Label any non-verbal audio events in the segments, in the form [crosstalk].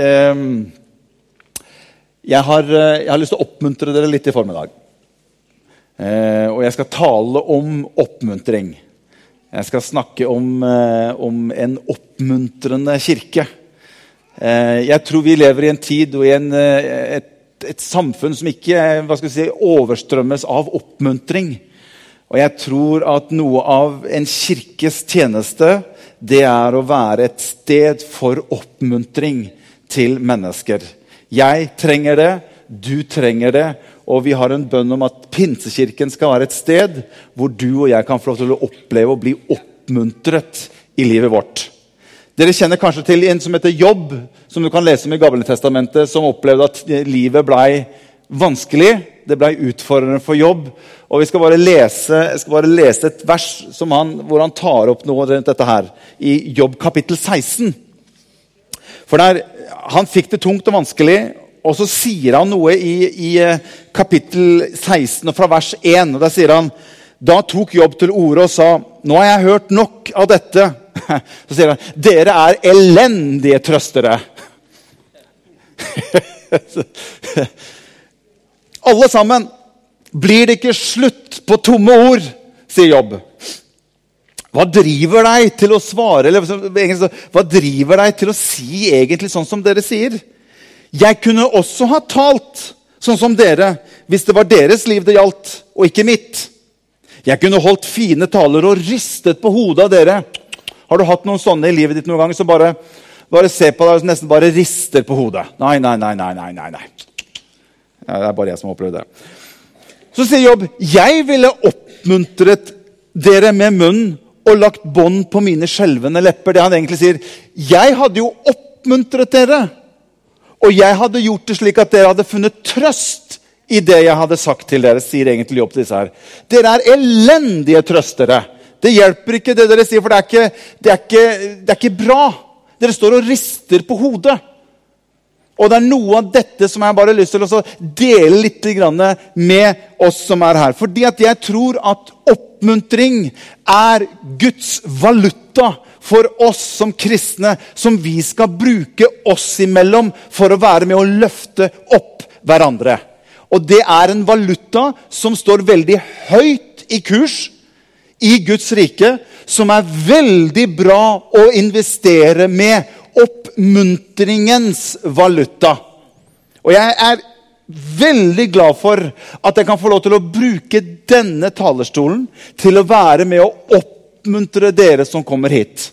Ehm, jeg, har, eh, jeg har lyst til å oppmuntre dere litt i formiddag. Eh, og jeg skal tale om oppmuntring. Jeg skal snakke om, eh, om en oppmuntrende kirke. jeg tror vi lever i en tid og i en, et, et, samfunn som ikke si, overstrømmes av oppmuntring. Og jeg tror at noe av en kirkes tjeneste det er å være et sted for oppmuntring til mennesker. Jeg trenger det, du trenger det, og vi har en bønn om at Pinsekirken skal være et sted hvor du og jeg kan få lov til å oppleve og bli oppmuntret i livet vårt. Dere kjenner kanskje til en som heter Jobb, som du kan lese om i Gamletestamentet, som opplevde at livet ble vanskelig. Det ble utfordrende for Jobb. Og vi skal bare lese, jeg skal bare lese et vers han, hvor han tar opp noe rundt dette her. I Jobb kapittel 16. For der, Han fikk det tungt og vanskelig, og så sier han noe i, i eh, kapittel 16 og fra vers 1. og Der sier han da tok Jobb til orde og sa nå har jeg hørt nok av dette. [laughs] Så sier han dere er elendige trøstere. [laughs] Alle sammen. Blir det ikke slutt på tomme ord, sier Jobb. Hva driver deg til å svare, eller hva driver deg til å si egentlig sånn som dere sier? Jeg kunne også ha talt sånn som dere hvis det var deres liv det gjaldt, og ikke mitt. Jeg kunne holdt fine taler og ristet på hodet av dere. Har du hatt noen sånne i livet ditt noen gang som bare, bare ser på deg og nesten bare rister på hodet? Nei, nei, nei, nei, nei, nei. nei. Ja, det er bare jeg som har opplevd det. Så sier Jobb, 'Jeg ville oppmuntret dere med munnen og lagt bånd på mine skjelvende lepper. Det han egentlig sier. Jeg hadde jo oppmuntret dere. Og jeg hadde gjort det slik at dere hadde funnet trøst i det jeg hadde sagt til dere. sier egentlig opp disse her. Dere er elendige trøstere. Det hjelper ikke det dere sier, for det er ikke, det er ikke, det er ikke bra. Dere står og rister på hodet. Og det er noe av dette som jeg bare har lyst til å dele litt med oss som er her. Fordi at jeg tror at oppmuntring er Guds valuta for oss som kristne, som vi skal bruke oss imellom for å være med å løfte opp hverandre. Og det er en valuta som står veldig høyt i kurs i Guds rike, som er veldig bra å investere med oppmuntringens valuta. Og jeg er veldig glad for at jeg kan få lov til å bruke denne talerstolen til å være med å oppmuntre dere som kommer hit.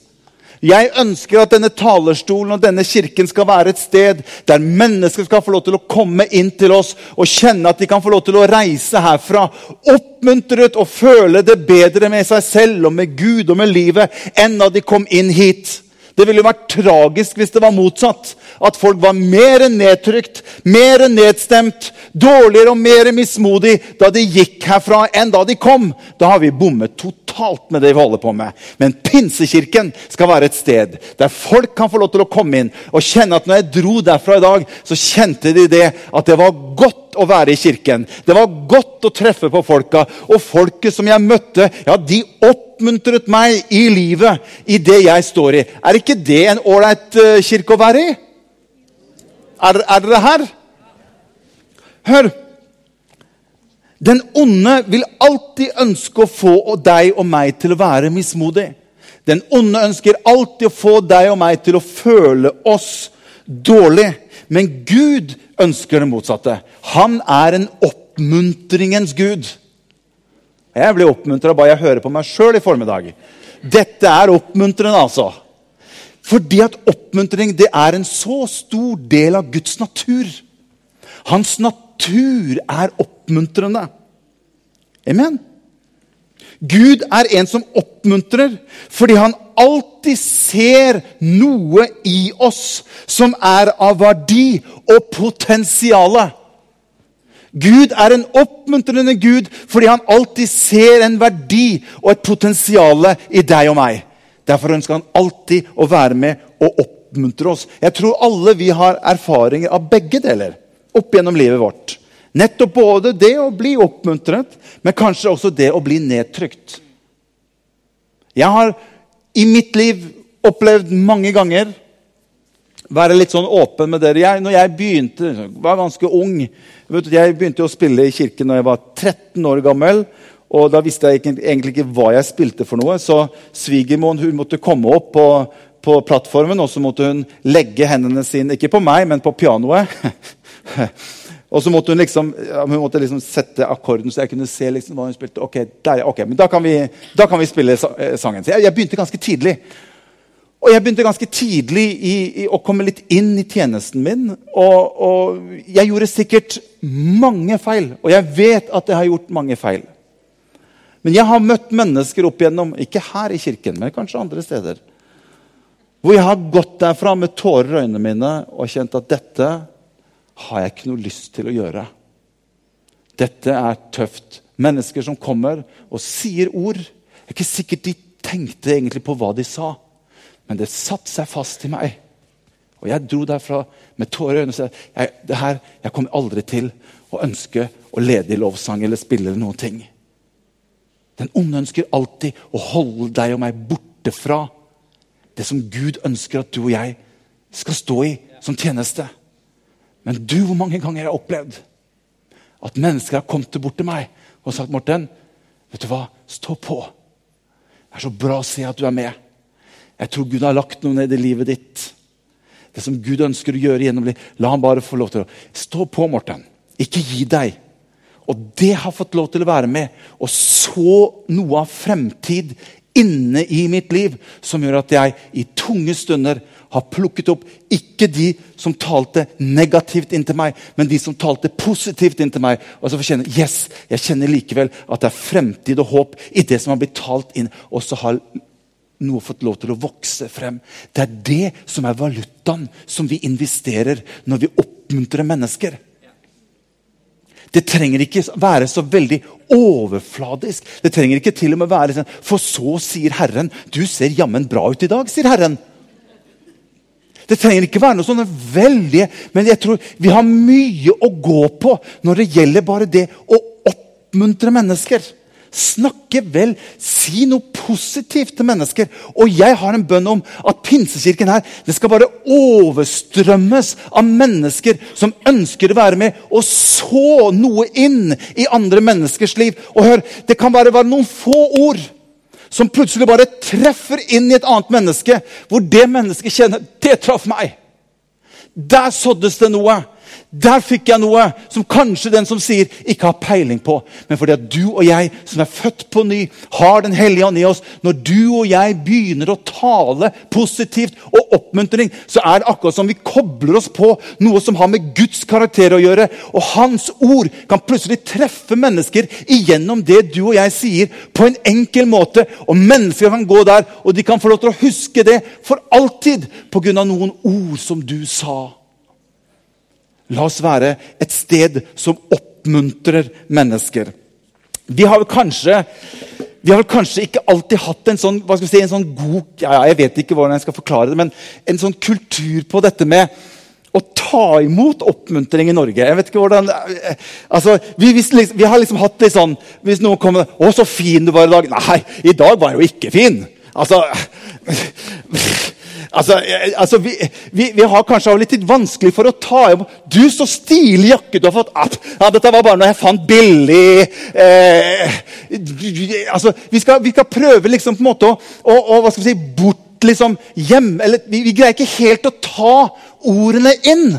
Jeg ønsker at denne talerstolen og denne kirken skal være et sted der mennesker skal få lov til å komme inn til oss og kjenne at de kan få lov til å reise herfra oppmuntret og føle det bedre med seg selv og med Gud og med livet enn da de kom inn hit. Det ville jo vært tragisk hvis det var motsatt. At folk var mer nedtrykt, mer nedstemt, dårligere og mer mismodig da de gikk herfra, enn da de kom. Da har vi bommet totalt med det vi holder på med. Men Pinsekirken skal være et sted der folk kan få lov til å komme inn og kjenne at når jeg dro derfra i dag, så kjente de det at det var godt å være i kirken. Det var godt å treffe på folka. Og folket som jeg møtte, ja, de opp oppmuntret meg i livet i det jeg står i. Er ikke det en ålreit uh, kirke å være i? Er, er dere her? Hør. Den onde vil alltid ønske å få deg og meg til å være mismodig. Den onde ønsker alltid å få deg og meg til å føle oss dårlig. Men Gud ønsker det motsatte. Han er en oppmuntringens gud. Jeg blir oppmuntra bare jeg hører på meg sjøl i formiddag. Dette er oppmuntrende, altså. Fordi at oppmuntring det er en så stor del av Guds natur. Hans natur er oppmuntrende. Amen. Gud er en som oppmuntrer fordi han alltid ser noe i oss som er av verdi og potensialet. Gud er en oppmuntrende Gud fordi han alltid ser en verdi og et potensial i deg og meg. Derfor ønsker han alltid å være med og oppmuntre oss. Jeg tror alle vi har erfaringer av begge deler opp gjennom livet vårt. Nettopp både det å bli oppmuntret, men kanskje også det å bli nedtrykt. Jeg har i mitt liv opplevd mange ganger være litt sånn åpen med dere. Jeg, når jeg begynte, var ganske ung du, Jeg begynte å spille i kirken når jeg var 13 år gammel. Og da visste jeg egentlig ikke hva jeg spilte for noe, så svigermoren måtte komme opp på, på plattformen, og så måtte hun legge hendene sine ikke på meg, men på pianoet. [laughs] og så måtte hun liksom, hun måtte liksom sette akkorden, så jeg kunne se liksom hva hun spilte. Ok, der, ok, men Da kan vi, da kan vi spille eh, sangen. Så jeg, jeg begynte ganske tidlig. Og jeg begynte ganske tidlig i, i, å komme litt inn i tjenesten min. Og, og, jeg gjorde sikkert mange feil, og jeg vet at jeg har gjort mange feil. Men jeg har møtt mennesker opp igjennom, ikke her i kirken, men kanskje andre steder, hvor jeg har gått derfra med tårer i øynene mine og kjent at dette har jeg ikke noe lyst til å gjøre. Dette er tøft. Mennesker som kommer og sier ord. Det er ikke sikkert de tenkte egentlig på hva de sa. Men det satte seg fast i meg. Og jeg dro derfra med tårer i øynene og sa jeg, jeg kommer aldri til å ønske å lede i lovsang eller spille eller noen ting. Den onde ønsker alltid å holde deg og meg borte fra det som Gud ønsker at du og jeg skal stå i som tjeneste. Men du, hvor mange ganger jeg har opplevd at mennesker har kommet bort til meg og sagt Morten, vet du hva, stå på. Det er så bra å se at du er med. Jeg tror Gud har lagt noe ned i livet ditt. Det som Gud ønsker å gjøre gjennom livet. La han bare få lov til å Stå på, Morten. Ikke gi deg. Og det har fått lov til å være med og så noe av fremtid inne i mitt liv som gjør at jeg i tunge stunder har plukket opp ikke de som talte negativt inn til meg, men de som talte positivt inn til meg. Og så får jeg kjenne yes, jeg kjenner likevel at det er fremtid og håp i det som har blitt talt inn. Og så har noe fått lov til å vokse frem. Det er det som er valutaen som vi investerer når vi oppmuntrer mennesker. Det trenger ikke være så veldig overfladisk. Det trenger ikke til og med være sånn For så sier Herren, 'Du ser jammen bra ut i dag', sier Herren. Det trenger ikke være noe sånne veldige Men jeg tror vi har mye å gå på når det gjelder bare det å oppmuntre mennesker. Snakke vel, si noe positivt til mennesker. Og jeg har en bønn om at pinsekirken her det skal bare overstrømmes av mennesker som ønsker å være med og så noe inn i andre menneskers liv. Og hør, Det kan bare være noen få ord som plutselig bare treffer inn i et annet menneske, hvor det mennesket kjenner det traff meg. Der såddes det noe. Der fikk jeg noe som kanskje den som sier, ikke har peiling på. Men fordi at du og jeg, som er født på ny, har Den hellige ånd i oss Når du og jeg begynner å tale positivt og oppmuntring, så er det akkurat som vi kobler oss på noe som har med Guds karakter å gjøre. Og Hans ord kan plutselig treffe mennesker igjennom det du og jeg sier, på en enkel måte. Og mennesker kan gå der, og de kan få lov til å huske det for alltid pga. noen ord som du sa. La oss være et sted som oppmuntrer mennesker. Vi har kanskje, vi har kanskje ikke alltid hatt en sånn, si, en sånn god ja, Jeg vet ikke hvordan jeg skal forklare det, men en sånn kultur på dette med å ta imot oppmuntring i Norge. Jeg vet ikke hvordan, altså, vi, hvis, vi har liksom hatt det sånn Hvis noen kommer 'Å, så fin du var i dag.' Nei, i dag var jeg jo ikke fin. Altså Altså, eh, altså vi, vi, vi, har kanskje litt vanskelig for å ta imot Du, så stilig jakke du har fått! Ja, dette var bare noe jeg fant billig. Eh, altså, vi skal, vi skal, prøve liksom på en måte å, å, å hva skal vi si, bort liksom hjem eller, vi, vi greier ikke helt å ta ordene inn.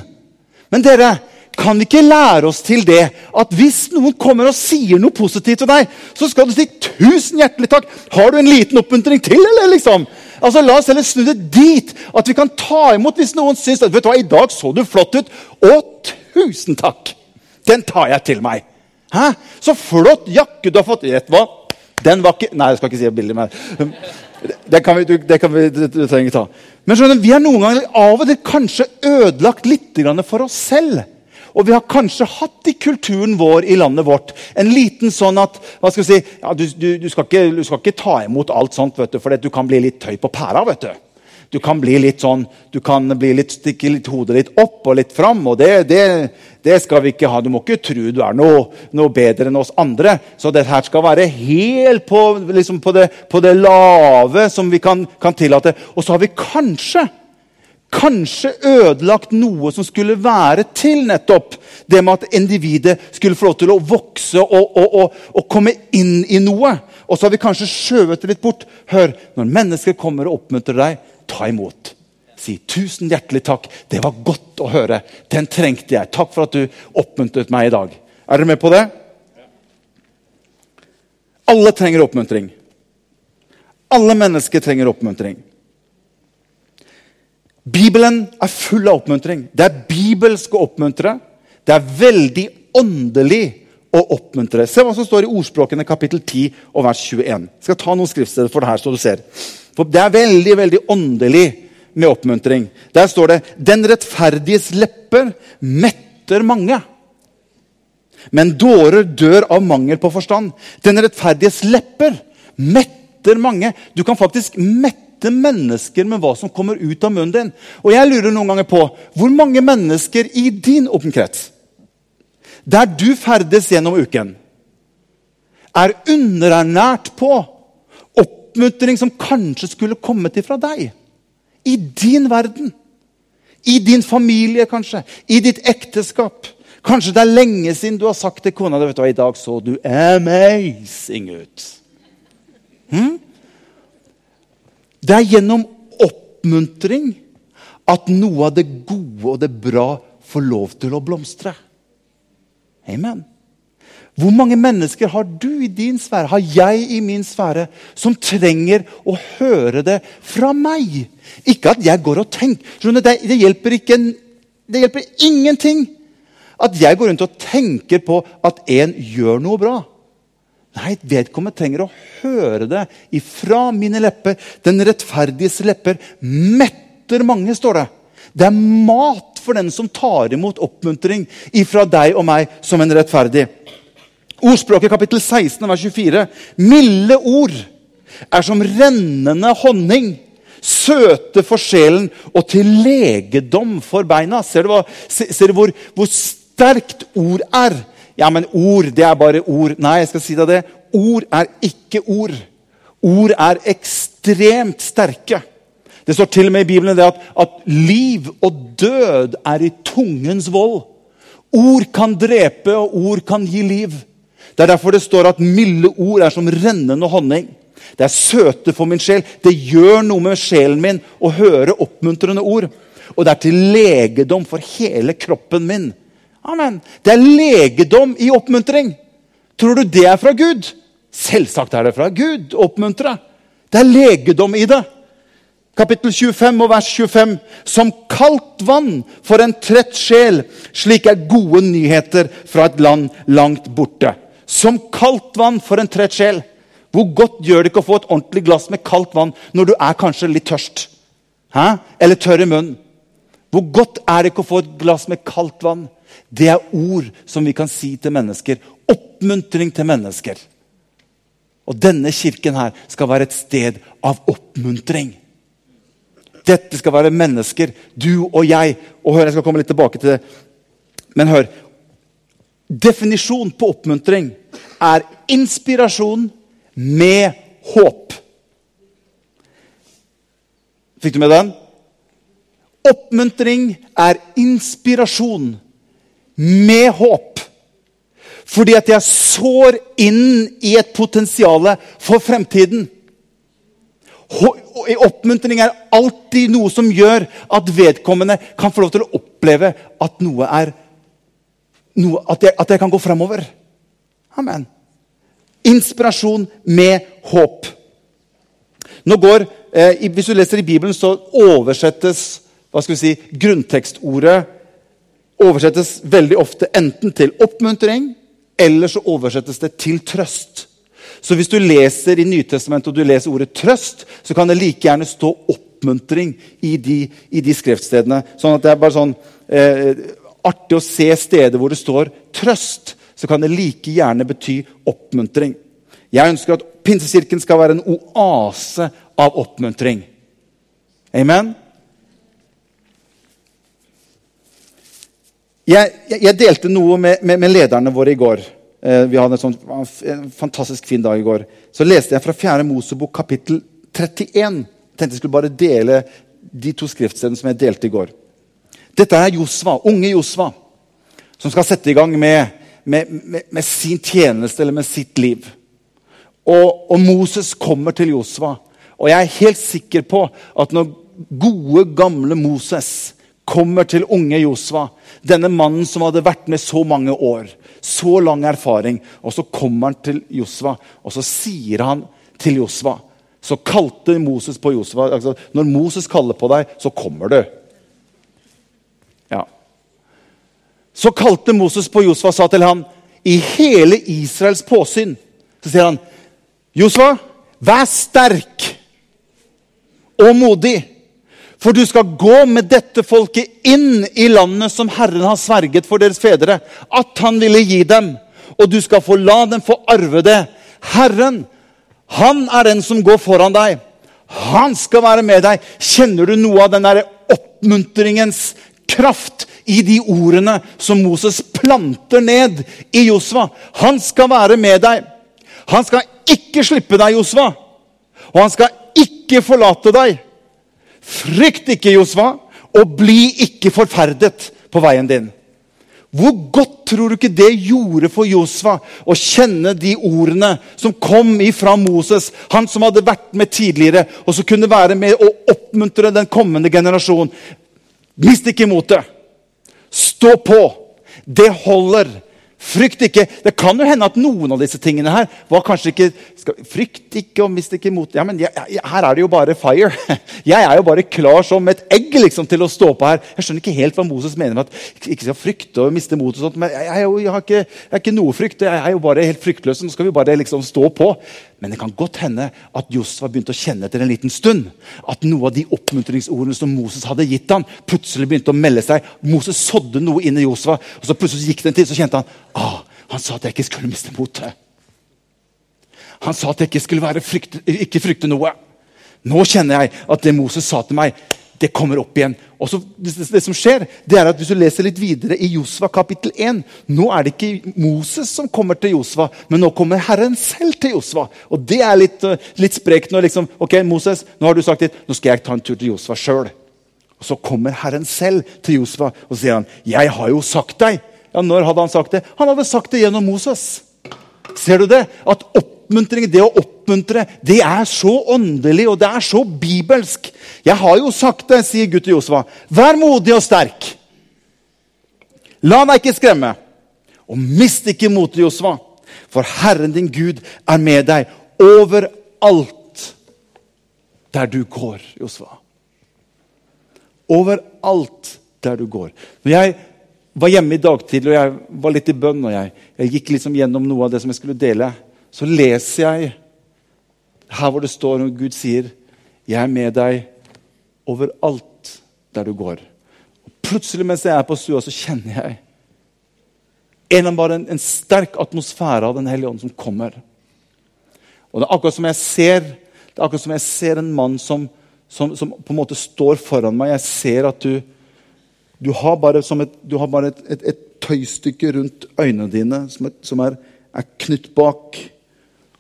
Men dere, kan vi ikke lære oss til det at hvis noen kommer og sier noe positivt til deg, så skal du si 'tusen hjertelig takk'. Har du en liten oppmuntring til, eller? liksom? Altså, La oss heller snu det dit at vi kan ta imot hvis noen syns at vet du hva, i dag så du flott ut. Å, tusen takk! Den tar jeg til meg. Hæ? Så flott jakke du har fått. Vet du hva? Den var ikke Nei, jeg skal ikke si billig mer. Det kan vi, det kan vi, det, det trenger ta. Men skjønner, vi er noen ganger av og til kanskje ødelagt litt for oss selv. Og vi har kanskje hatt i kulturen vår i landet vårt en liten sånn at hva skal vi si, ja, du, du, du, skal ikke, du, skal ikke, ta imot alt sånt, vet du, for du kan bli litt tøy på pæra. vet du. Du kan bli litt sånn, du kan litt, stikke litt hodet litt opp og litt fram. og det, det, det, skal vi ikke ha. Du må ikke tro du er noe, noe bedre enn oss andre. Så dette her skal være helt på, liksom på, det, på det, lave som vi kan, kan tillate. Og så har vi kanskje kanskje ødelagt noe som skulle være til nettopp det med at individet skulle få lov til å vokse og, og, og, og komme inn i noe. Og så har vi kanskje skjøvet det litt bort. Hør, når mennesker kommer og oppmuntrer deg, ta imot. Si 'tusen hjertelig takk'. Det var godt å høre. Den trengte jeg. Takk for at du oppmuntret meg i dag. Er dere med på det? Alle trenger oppmuntring. Alle mennesker trenger oppmuntring. Bibelen er full av oppmuntring. Det er bibelsk å oppmuntre. Det er veldig åndelig å oppmuntre. Se hva som står i Ordspråkene kapittel 10 og vers 21. Jeg skal ta noen skriftsteder for det her, så du ser. For Det er veldig veldig åndelig med oppmuntring. Der står det 'Den rettferdiges lepper metter mange'. Men dårer dør av mangel på forstand. Den rettferdiges lepper metter mange. Du kan faktisk mette mette mennesker med hva som kommer ut av munnen din. Og jeg lurer noen ganger på hvor mange mennesker i din omkrets, der du ferdes gjennom uken, er underernært på oppmuntring som kanskje skulle kommet ifra deg. I din verden. I din familie, kanskje. I ditt ekteskap. Kanskje det er lenge siden du har sagt til kona di i dag så du amazing ut. Hmm? Det er gjennom oppmuntring at noe av det gode og det bra får lov til å blomstre. Amen. Hvor mange mennesker har du i din sfære, har jeg i min sfære, som trenger å høre det fra meg? Ikke at jeg går og tenker det, det, hjelper ikke, det hjelper ingenting at jeg går rundt og tenker på at en gjør noe bra. Nei, vedkommende trenger å høre det ifra mine lepper. Den rettferdiges lepper metter mange, står det. Det er mat for den som tar imot oppmuntring ifra deg og meg som en rettferdig. Ordspråket kapittel 16, vers 24. Milde ord er som rennende honning. Søte for sjelen og til legedom for beina. Ser du, hva, ser du hvor, hvor sterkt ord er? Ja, men ord, det er bare ord. Nei, jeg skal si deg det. Ord er ikke ord. Ord er ekstremt sterke. Det står til og med i Bibelen det at, at liv og død er i tungens vold. Ord kan drepe, og ord kan gi liv. Det er derfor det står at milde ord er som rennende honning. Det er søte for min sjel. Det gjør noe med sjelen min å høre oppmuntrende ord. Og det er til legedom for hele kroppen min. Amen. Det er legedom i oppmuntring. Tror du det er fra Gud? Selvsagt er det fra Gud. Oppmuntre. Det er legedom i det. Kapittel 25 og vers 25. Som kaldt vann for en trett sjel. Slik er gode nyheter fra et land langt borte. Som kaldt vann for en trett sjel. Hvor godt gjør det ikke å få et ordentlig glass med kaldt vann når du er kanskje litt tørst? Hæ? Eller tørr i munnen? Hvor godt er det ikke å få et glass med kaldt vann? Det er ord som vi kan si til mennesker. Oppmuntring til mennesker. Og denne kirken her skal være et sted av oppmuntring. Dette skal være mennesker, du og jeg. Og hør, Jeg skal komme litt tilbake til det. Men hør. Definisjon på oppmuntring er inspirasjon med håp. Fikk du med den? Oppmuntring er inspirasjon med håp. Fordi at jeg sår inn i et potensial for fremtiden. Oppmuntring er alltid noe som gjør at vedkommende kan få lov til å oppleve at noe er noe, at, jeg, at jeg kan gå fremover. Amen. Inspirasjon med håp. Nå går, eh, Hvis du leser i Bibelen, så oversettes hva skal vi si, grunntekstordet oversettes veldig ofte enten til oppmuntring eller så oversettes det til trøst. Så hvis du leser i Nytestamentet og du leser ordet trøst, så kan det like gjerne stå oppmuntring i de, i de skriftstedene. Sånn at det er bare sånn eh, artig å se steder hvor det står trøst. Så kan det like gjerne bety oppmuntring. Jeg ønsker at Pinsekirken skal være en oase av oppmuntring. Amen? Jeg, jeg, jeg delte noe med, med, med, lederne våre i går. Eh, vi hadde en, sånn, en fantastisk fin dag i går. Så leste jeg fra 4. Mosebok kapittel 31. Jeg tenkte jeg skulle bare dele de to skriftstedene som jeg delte i går. Dette er Josva, unge Josva, som skal sette i gang med, med, sin tjeneste eller med sitt liv. Og, og, Moses kommer til Josva. Og jeg er helt sikker på at når gode, gamle Moses kommer til unge Josva, denne mannen som hadde vært med så mange år, så lang erfaring, og så kommer han til Josva, og så sier han til Josva Så kalte Moses på Josva altså, Når Moses kaller på deg, så kommer du. Ja. Så kalte Moses på Josva og sa til ham i hele Israels påsyn Så sier han, 'Josva, vær sterk og modig.' For du skal gå med dette folket inn i landet som Herren har sverget for deres fedre, at han ville gi dem. Og du skal få la dem få arve det. Herren, han er den som går foran deg. Han skal være med deg. Kjenner du noe av den der oppmuntringens kraft i de ordene som Moses planter ned i Josva? Han skal være med deg. Han skal ikke slippe deg, Josva. Og han skal ikke forlate deg. Frykt ikke, Josva, og bli ikke forferdet på veien din. Hvor godt tror du ikke det gjorde for Josva å kjenne de ordene som kom ifra Moses, han som hadde vært med tidligere, og som kunne være med å oppmuntre den kommende generasjon? Mist ikke motet. Stå på. Det holder. Frykt ikke. Det kan jo hende at noen av disse tingene her var kanskje ikke skal, Frykt ikke og mist ikke mot ja, men jeg, jeg, Her er det jo bare fire. [laughs] Jeg er jo bare klar som et egg liksom, til å stå på her. Jeg skjønner ikke helt hva Moses mener med at ikke skal frykte og miste mot. og sånt, men jeg, jeg, har ikke, ikke noe frykt. Jeg er jo bare helt fryktløs. Nå skal vi bare liksom stå på. Men det kan godt hende at Josfa begynte å kjenne etter en liten stund at noe av de oppmuntringsordene som Moses hadde gitt ham, plutselig begynte å melde seg. Moses sådde noe inn i Josfa, og så plutselig gikk det en tid, så kjente han ah, han sa at jeg ikke skulle miste motet. Han sa at jeg ikke skulle frykte, ikke frykte noe. Nå kjenner jeg at det Moses sa til meg, det kommer opp igjen. Og så, det, det, som skjer, det er at Hvis du leser litt videre i Josva kapittel 1 Nå er det ikke Moses som kommer til Josva, men nå kommer Herren selv til Josva. Og Det er litt, uh, litt sprekt. Når liksom, ok, Moses, nå har du sagt ditt, nå skal jeg ta en tur til Josva sjøl. Og Så kommer Herren selv til Josva og sier han, 'Jeg har jo sagt deg.' Ja, Når hadde han sagt det? Han hadde sagt det gjennom Moses. Ser du det? At oppmuntring, det å oppmuntre, det er så åndelig og det er så bibelsk. Jeg har jo sagt det, sier Gud til Josva. Vær modig og sterk. La deg ikke skremme. Og mist ikke motet, Josva. For Herren din Gud er med deg overalt der du går, Josva. Overalt der du går. Når jeg var hjemme i dag tidlig og jeg var litt i bønn, og jeg, jeg, gikk liksom gjennom noe av det som jeg skulle dele, så leser jeg her hvor det står når Gud sier 'Jeg er med deg overalt der du går'. Og Plutselig mens jeg er på stua, så kjenner jeg en, bare en, en sterk atmosfære av Den hellige ånd som kommer. Og Det er akkurat som jeg ser, det er akkurat som jeg ser en mann som, som, som på en måte står foran meg. Jeg ser at du du har bare, et, du har bare et, et, et, tøystykke rundt øynene dine som, som er, er knytt bak.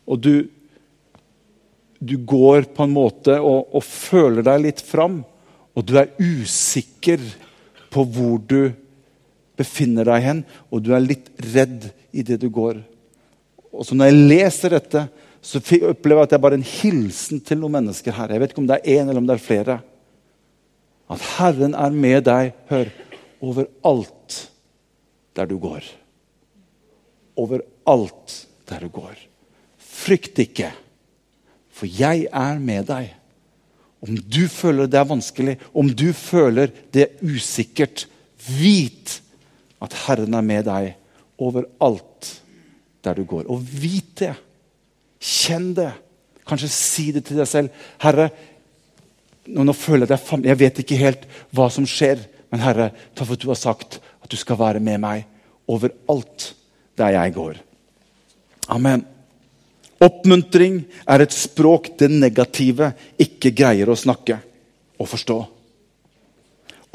Og du, du går på en måte og, og, føler deg litt fram. Og du er usikker på hvor du befinner deg hen, og du er litt redd i det du går. Og så Når jeg leser dette, så opplever jeg at det er bare en hilsen til noen mennesker her. Jeg vet ikke om det er én eller om det er flere. At Herren er med deg, hør, overalt der du går. Overalt der du går. Frykt ikke, for jeg er med deg. Om du føler det er vanskelig, om du føler det er usikkert, vit at Herren er med deg overalt der du går. Og vit det. Kjenn det. Kanskje si det til deg selv. Herre, nå, føler jeg det Jeg vet ikke helt hva som skjer. Men Herre, takk for at du har sagt at du skal være med meg overalt der jeg går. Amen. Oppmuntring er et språk det negative ikke greier å snakke og forstå.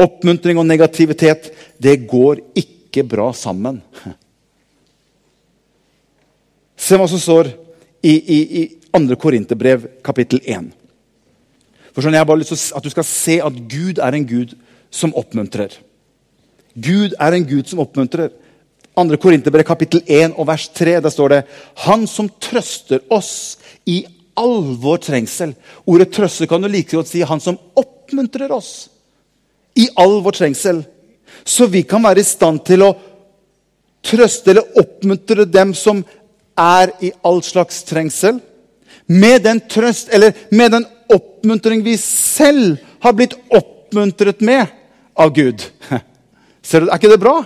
Oppmuntring og negativitet det går ikke bra sammen. [laughs] Se hva som står i, i, i 2. Korinterbrev, kapittel 1. For sånn, Jeg har bare lyst til at du skal se at Gud er en Gud som oppmuntrer. Gud er en Gud som oppmuntrer. 2. Korinterbrev kapittel 1 og vers 3 der står det Han som trøster oss i all vår trengsel. Ordet 'trøste' kan du like godt si han som oppmuntrer oss i all vår trengsel. Så vi kan være i stand til å trøste eller oppmuntre dem som er i all slags trengsel. Med den trøst eller med den oppmuntring vi selv har blitt oppmuntret med av Gud. [laughs] Ser du, Er ikke det bra?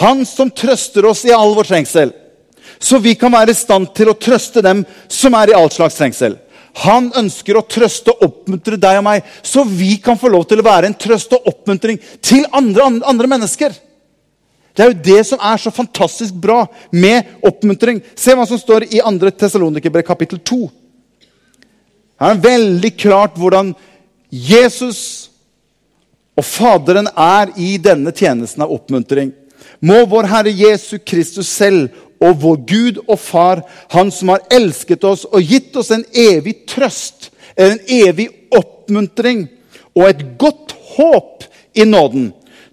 Han som trøster oss i all vår trengsel. Så vi kan være i stand til å trøste dem som er i all slags trengsel. Han ønsker å trøste og oppmuntre deg og meg, så vi kan få lov til å være en trøst og oppmuntring til andre, andre mennesker. Det er jo det som er så fantastisk bra med oppmuntring. Se hva som står i 2. Tessalonikerbrev kapittel 2. Her er veldig klart hvordan Jesus og Faderen er i denne tjenesten av oppmuntring. Må vår Herre Jesu Kristus selv og vår Gud og Far, Han som har elsket oss og gitt oss en evig trøst, en evig oppmuntring og et godt håp i nåden,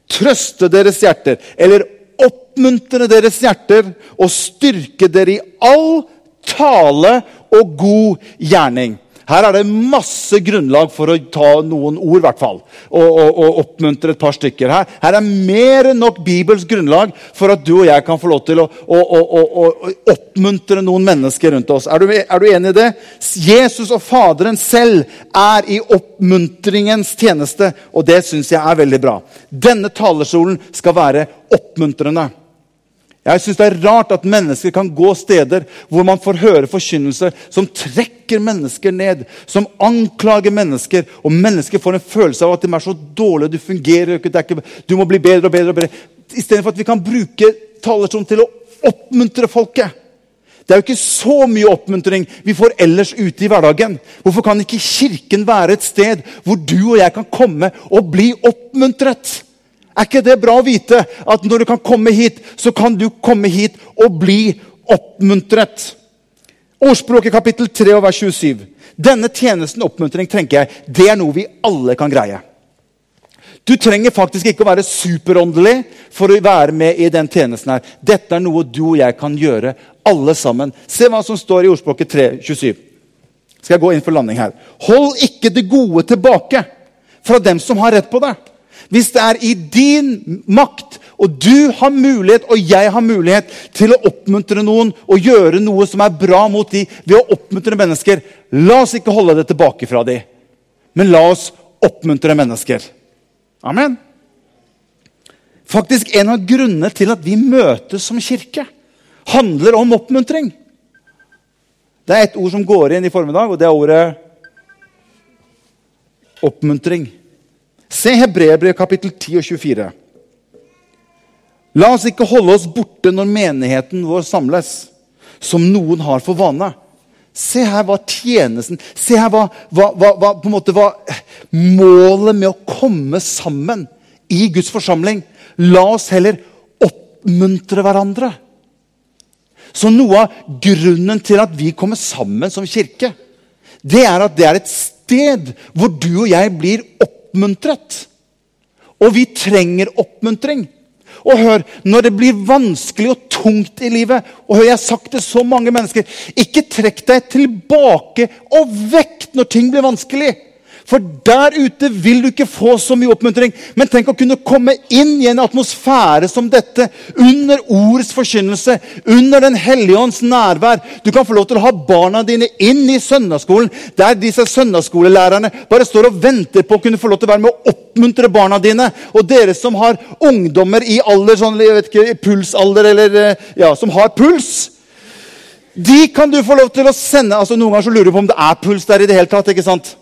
trøste deres hjerter, eller oppmuntre deres hjerter og styrke dere i all tale og god gjerning her er det masse grunnlag for å ta noen ord, i hvert fall. Og, og, og, oppmuntre et par stykker. Her, her er mer enn nok Bibels grunnlag for at du og jeg kan få lov til å, å, å oppmuntre noen mennesker rundt oss. Er du, er du, enig i det? Jesus og Faderen selv er i oppmuntringens tjeneste, og det syns jeg er veldig bra. Denne talerstolen skal være oppmuntrende. Jeg syns det er rart at mennesker kan gå steder hvor man får høre forkynnelse som trekker mennesker ned, som anklager mennesker, og mennesker får en følelse av at de er så dårlige, du fungerer ikke, du må bli bedre og bedre. og bedre. Istedenfor at vi kan bruke talerstolen til å oppmuntre folket. Det er jo ikke så mye oppmuntring vi får ellers ute i hverdagen. Hvorfor kan ikke Kirken være et sted hvor du og jeg kan komme og bli oppmuntret? Er ikke det bra å vite at når du kan komme hit, så kan du komme hit og bli oppmuntret? Ordspråket kapittel 3 og vers 27. Denne tjenesten oppmuntring tenker jeg, det er noe vi alle kan greie. Du trenger faktisk ikke å være superåndelig for å være med i den tjenesten. her. Dette er noe du og jeg kan gjøre, alle sammen. Se hva som står i ordspråket 3, 27. Skal jeg gå inn for landing her. Hold ikke det gode tilbake fra dem som har rett på det. Hvis det er i din makt, og du har mulighet, og jeg har mulighet til å oppmuntre noen og gjøre noe som er bra mot dem ved å oppmuntre mennesker, la oss ikke holde det tilbake fra dem, men la oss oppmuntre mennesker. Amen. Faktisk En av grunnene til at vi møtes som kirke, handler om oppmuntring. Det er ett ord som går inn i formiddag, og det er ordet oppmuntring. Se Hebreerbrevet kapittel 10 og 24. La oss ikke holde oss borte når menigheten vår samles, som noen har for vane. Se her hva tjenesten Se her hva, hva, hva, på en måte hva målet med å komme sammen i Guds forsamling. La oss heller oppmuntre hverandre. Så noe av grunnen til at vi kommer sammen som kirke, det er at det er et sted hvor du og jeg blir oppmuntret oppmuntret. Og vi trenger oppmuntring. Og hør, når det blir vanskelig og tungt i livet og hør, Jeg har sagt det så mange mennesker ikke trekk deg tilbake og vekk når ting blir vanskelig. For der ute vil du ikke få så mye oppmuntring. Men tenk å kunne komme inn i en atmosfære som dette, under ordets forkynnelse, under Den hellige ånds nærvær. Du kan få lov til å ha barna dine inn i søndagsskolen, der disse søndagsskolelærerne bare står og venter på å kunne få lov til å være med å oppmuntre barna dine. Og dere som har ungdommer i alder, sånn, jeg vet ikke, pulsalder, eller eh, ja, som har puls de kan du få lov til å sende altså Noen ganger så lurer du på om det er puls der i det hele tatt. ikke sant?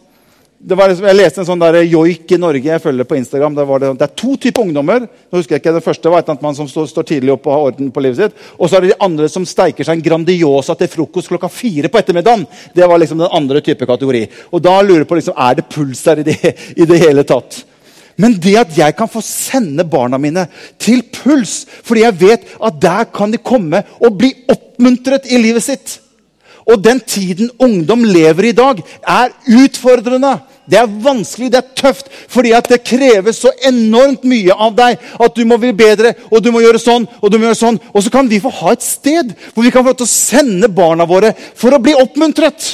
Liksom, jeg leste en sånn der joik i Norge jeg følger på Instagram. Det, det, det, er to typer ungdommer. Nå husker jeg ikke, Den første var et annet mann som står, står, tidlig opp og har orden på livet sitt. Og så er det de andre som steiker seg en Grandiosa til frokost klokka fire på ettermiddagen. Det var liksom den andre type kategori. Og da lurer jeg på liksom, er det puls der i det, i det hele tatt. Men det at jeg kan få sende barna mine til puls, fordi jeg vet at der kan de komme og bli oppmuntret i livet sitt og den tiden ungdom lever i dag, er utfordrende. Det er vanskelig, det er tøft, fordi at det kreves så enormt mye av deg. At du må bli bedre, og du må gjøre sånn, og du må gjøre sånn. Og så kan vi få ha et sted hvor vi kan få lov til å sende barna våre for å bli oppmuntret.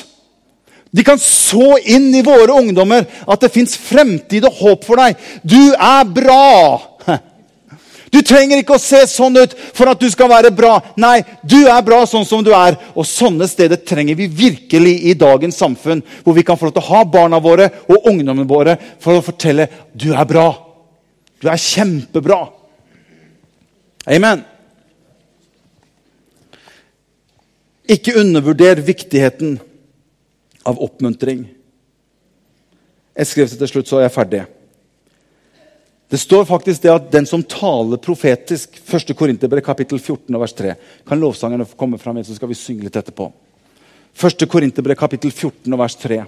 De kan så inn i våre ungdommer at det fins fremtid og håp for deg. Du er bra! Du trenger ikke å se sånn ut for at du skal være bra. Nei, du er bra sånn som du er. Og sånne steder trenger vi virkelig i dagens samfunn. Hvor vi kan få lov til å ha barna våre og ungdommene våre for å fortelle du er bra. Du er kjempebra. Amen. Ikke undervurder viktigheten av oppmuntring. Jeg skrev til slutt, så er jeg ferdig. Det står faktisk det at den som taler profetisk 1. Korinterbrev kapittel 14 vers 3. Kan lovsangerne komme fram, så skal vi synge litt etterpå. 1. Korinterbrev kapittel 14 vers 3.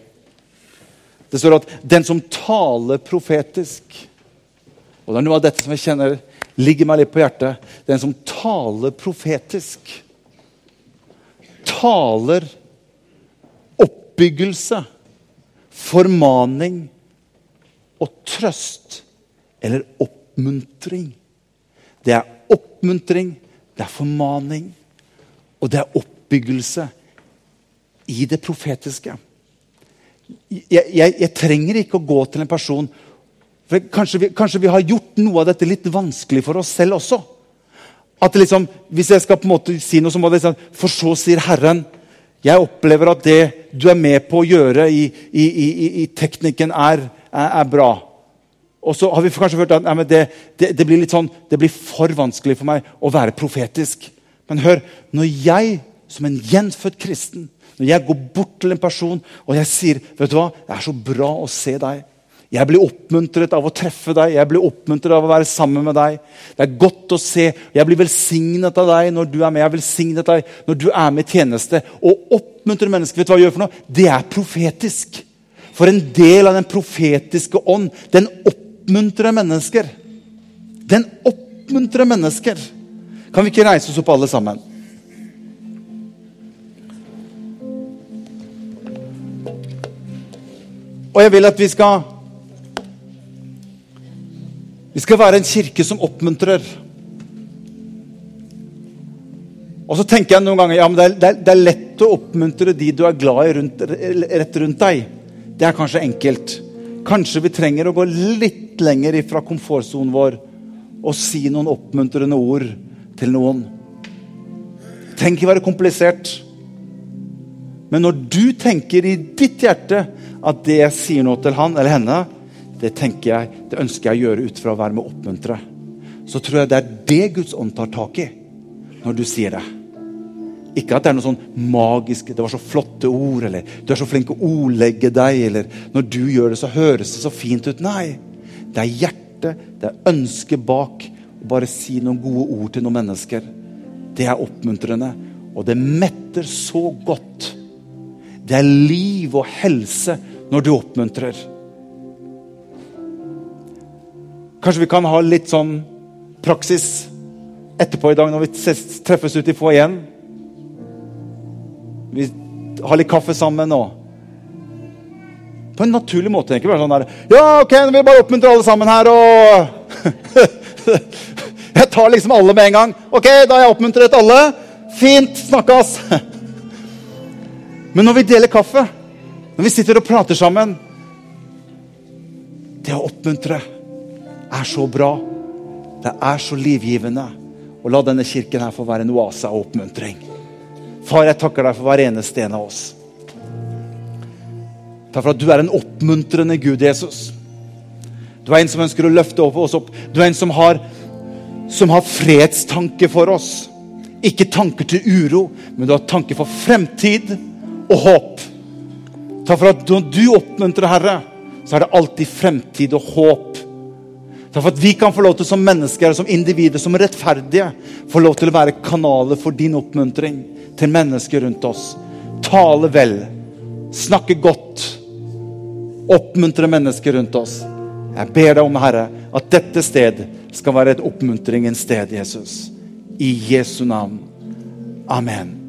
Det står at den som taler profetisk Og det er noe av dette som jeg kjenner ligger meg litt på hjertet. Den som taler profetisk, taler oppbyggelse, formaning og trøst eller oppmuntring. Det er oppmuntring, det er formaning, og det er oppbyggelse i det profetiske. Jeg, jeg, jeg trenger ikke å gå til en person for kanskje vi, kanskje vi, har gjort noe av dette litt vanskelig for oss selv også. At liksom, Hvis jeg skal på en måte si noe, så må det liksom For så sier Herren Jeg opplever at det du er med på å gjøre i, i, i, i teknikken, er, er, er bra. Og så har vi kanskje følt at det, det, det, blir sånn, det, blir for vanskelig for meg å være profetisk. Men hør, når jeg som en gjenfødt kristen når jeg går bort til en person og jeg sier vet du hva, det er så bra å se deg. Jeg blir oppmuntret av å treffe deg, jeg blir oppmuntret av å være sammen med deg. Det er godt å se. Jeg blir velsignet av deg når du er med. Jeg er velsignet deg når du er med i tjeneste. Å oppmuntre mennesker, vet du hva jeg gjør for noe? Det er profetisk. For en del av den profetiske ånd, den oppmuntrer oppmuntrer mennesker. Den oppmuntrer mennesker. Kan vi ikke reise oss opp alle sammen? Og jeg vil at vi skal Vi skal være en kirke som oppmuntrer. Og så tenker jeg noen ganger ja, men det er, det er lett å oppmuntre de du er glad i rundt, rett rundt deg. Det er kanskje enkelt. Kanskje vi trenger å gå litt lenger fra komfortsonen vår og si noen oppmuntrende ord til noen. Tenk ikke være komplisert. Men når du tenker i ditt hjerte at det jeg sier noe til han eller henne, det tenker jeg, det ønsker jeg å gjøre ut fra å være med å oppmuntre, så tror jeg det er det Guds ånd tar tak i når du sier det. Ikke at det er noe sånn magisk 'Det var så flotte ord', eller 'Du er så flink å ordlegge deg', eller 'Når du gjør det, så høres det så fint ut'. Nei. Det er hjertet, det er ønsket bak. Å bare si noen gode ord til noen mennesker. Det er oppmuntrende. Og det metter så godt. Det er liv og helse når du oppmuntrer. Kanskje vi kan ha litt sånn praksis etterpå i dag når vi treffes ute i foajeen. Vi har litt kaffe sammen og På en naturlig måte. Ikke bare sånn der Ja, ok, nå vil jeg bare oppmuntre alle sammen her og [laughs] Jeg tar liksom alle med en gang. Ok, da har jeg oppmuntret alle. Fint. Snakkes. Men når vi deler kaffe, når vi sitter og prater sammen Det å oppmuntre er så bra. Det er så livgivende. Og la denne kirken her få være en oase av oppmuntring. Far, jeg takker deg for hver eneste en av oss. Takk for at du er en oppmuntrende Gud, Jesus. Du er en som ønsker å løfte oss opp. Du er en som har, som har fredstanke for oss. Ikke tanker til uro, men du har tanker for fremtid og håp. Takk for at når du oppmuntrer, Herre, så er det alltid fremtid og håp. Takk for at vi kan få lov til som mennesker, som individer, som rettferdige, få lov til å være kanaler for din oppmuntring til mennesker rundt oss. Tale vel, snakke godt, oppmuntre mennesker rundt oss. Jeg ber deg om, Herre, at dette sted skal være et oppmuntringens sted, Jesus. I Jesu navn. Amen.